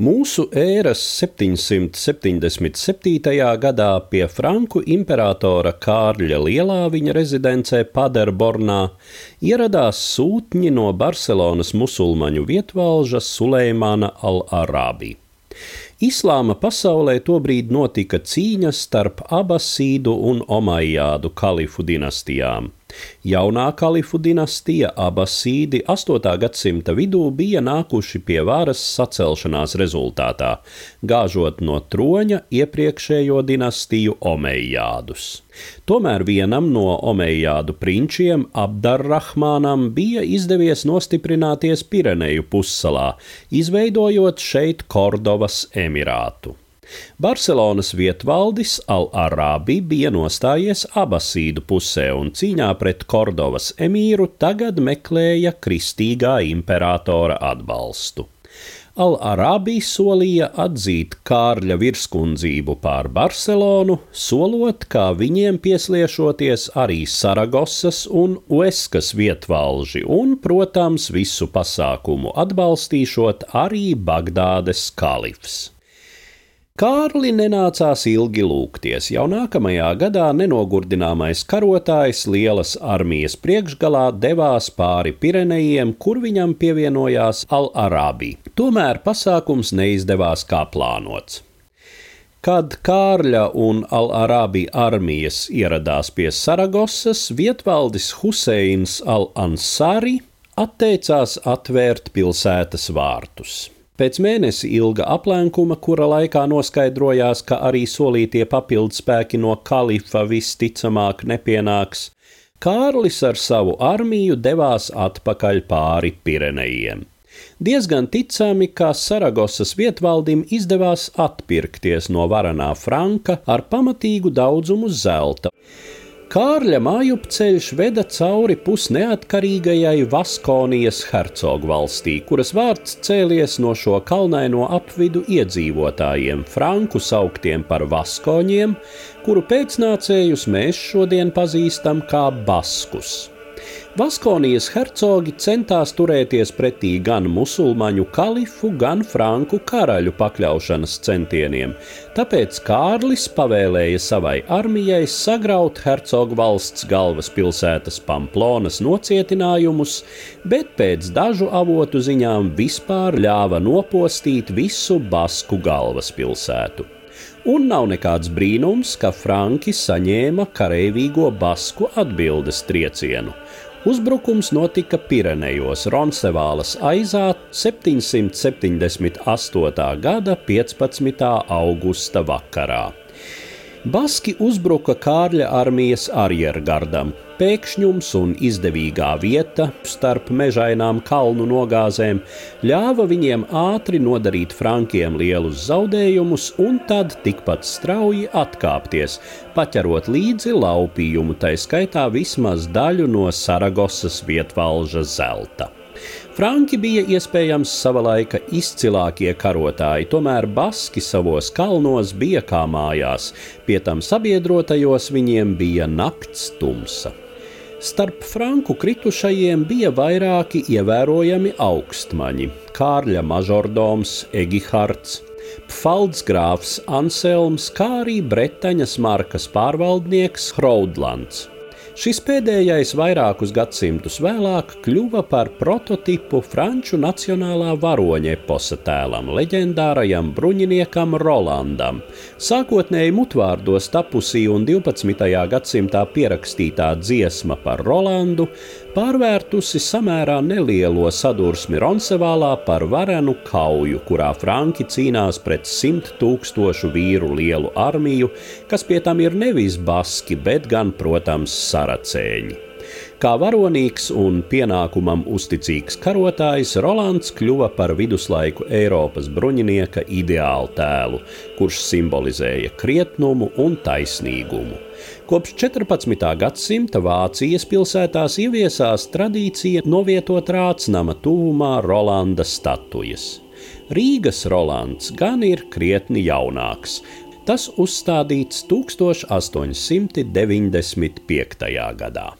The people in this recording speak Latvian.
Mūsu ēras 777. gadā pie Franku imperatora Kārļa Lielā viņa rezidencē Paderbornā ieradās sūtņi no Barcelonas musulmaņu vietvalža Suleimāna al-Arābī. Islāma pasaulē tobrīd notika cīņas starp Abasīdu un Omajādu kalifu dinastijām. Jaunā kalifu dinastija Abasīdi 8. gadsimta vidū bija nākuši pie varas sacelšanās rezultātā, gāžot no troņa iepriekšējo dinastiju Omejādus. Tomēr vienam no Omejādu prinčiem, Abdarrahmānam, bija izdevies nostiprināties Pireneju pussalā, izveidojot šeit Kordovas emirātu. Barcelonas vietvaldis Al-Arābi bija nostājies abasīdu pusē un cīņā pret Kordovas emīru tagad meklēja kristīgā imperatora atbalstu. Al-Arābi solīja atzīt Kārļa virskundzību pār Barcelonu, solot, kā viņiem piesliešoties arī Saragosas un Ueskas vietvalži, un, protams, visu pasākumu atbalstīšot arī Bagdādes kalifs. Kārli nenācās ilgi lūgties. Jau nākamajā gadā nenogurdināmais karotājs lielas armijas priekšgalā devās pāri Pirenejiem, kur viņam pievienojās Al-Arābī. Tomēr pasākums neizdevās kā plānots. Kad Kārļa un Al-Arābī armijas ieradās pie Saragosas, vietvaldis Huseins Al-Ansari atteicās atvērt pilsētas vārtus. Pēc mēnesi ilga aplenkuma, kura laikā noskaidrojās, ka arī solītie papildspēki no kalifa visticamāk nepienāks, Kārlis ar savu armiju devās atpakaļ pāri Pirenejiem. Diezgan ticami, ka Saragosas vietvaldim izdevās atpirkties no varanā Franka ar pamatīgu daudzumu zelta. Kārļa mājupceļš veda cauri pusneatkarīgajai Vaskonijas hercogu valstī, kuras vārds cēlies no šo kalnaino apvidu iedzīvotājiem, franku sauktiem par vaskoņiem, kuru pēcnācējus mēs šodien pazīstam kā baskus. Vaskonijas hercogi centās turēties pretī gan musulmaņu kalifu, gan franku karaļu pakļaušanas centieniem, tāpēc Kārlis pavēlēja savai armijai sagraut hercogu valsts galvaspilsētas Pamplonas nocietinājumus, bet pēc dažu avotu ziņām vispār ļāva nopostīt visu Basku galvaspilsētu. Un nav nekāds brīnums, ka Franki saņēma karavīgo basku atbildes triecienu. Uzbrukums notika Pirenejos Ronsevālas aizā 778. gada 15. augusta vakarā. Baski uzbruka Kārļa armijas arjergardam. Pēkšņums un izdevīgā vieta starp mežainām kalnu nogāzēm ļāva viņiem ātri nodarīt frankiem lielus zaudējumus un tad tikpat strauji atkāpties, paķerot līdzi laupījumu, tai skaitā vismaz daļu no Saragosas vietvalža zelta. Franki bija iespējams sava laika izcilākie karotāji, tomēr baski savos kalnos bija kā mājās, pie tam sabiedrotajos viņiem bija nakts tumsa. Starp franku kritušajiem bija vairāki ievērojami augstmaņi - Kārļa mažordoms Egihards, Pfaldzgrāfs Anselms, kā arī Bretaņas markas pārvaldnieks Hraudlands. Šis pēdējais vairākus gadsimtus vēlāk kļuva par prototipu franču nacionālā varoņa eposa tēlam, leģendārajam bruņiniekam Rolandam. Sākotnēji mutvārdos tapusī un 12. gadsimtā pierakstītā dziesma par Rolandu pārvērtusi samērā nelielo sadursmi Ronsevālā par varenu kauju, kurā Franki cīnās pret simt tūkstošu vīru lielu armiju, kas pie tam ir nevis baski, bet gan, protams, saracēņi. Kā varonīgs un pienākumam uzticīgs karotājs, Rolands kļuva par viduslaiku Eiropas bruņinieka ideālu tēlu, kurš simbolizēja krietnumu un taisnīgumu. Kopš 14. gadsimta Vācijas pilsētās ieviesās tradīcija novietot rācnama tuvumā Rolanda statujas. Rīgas Rolands gan ir krietni jaunāks. Tas uzstādīts 1895. gadā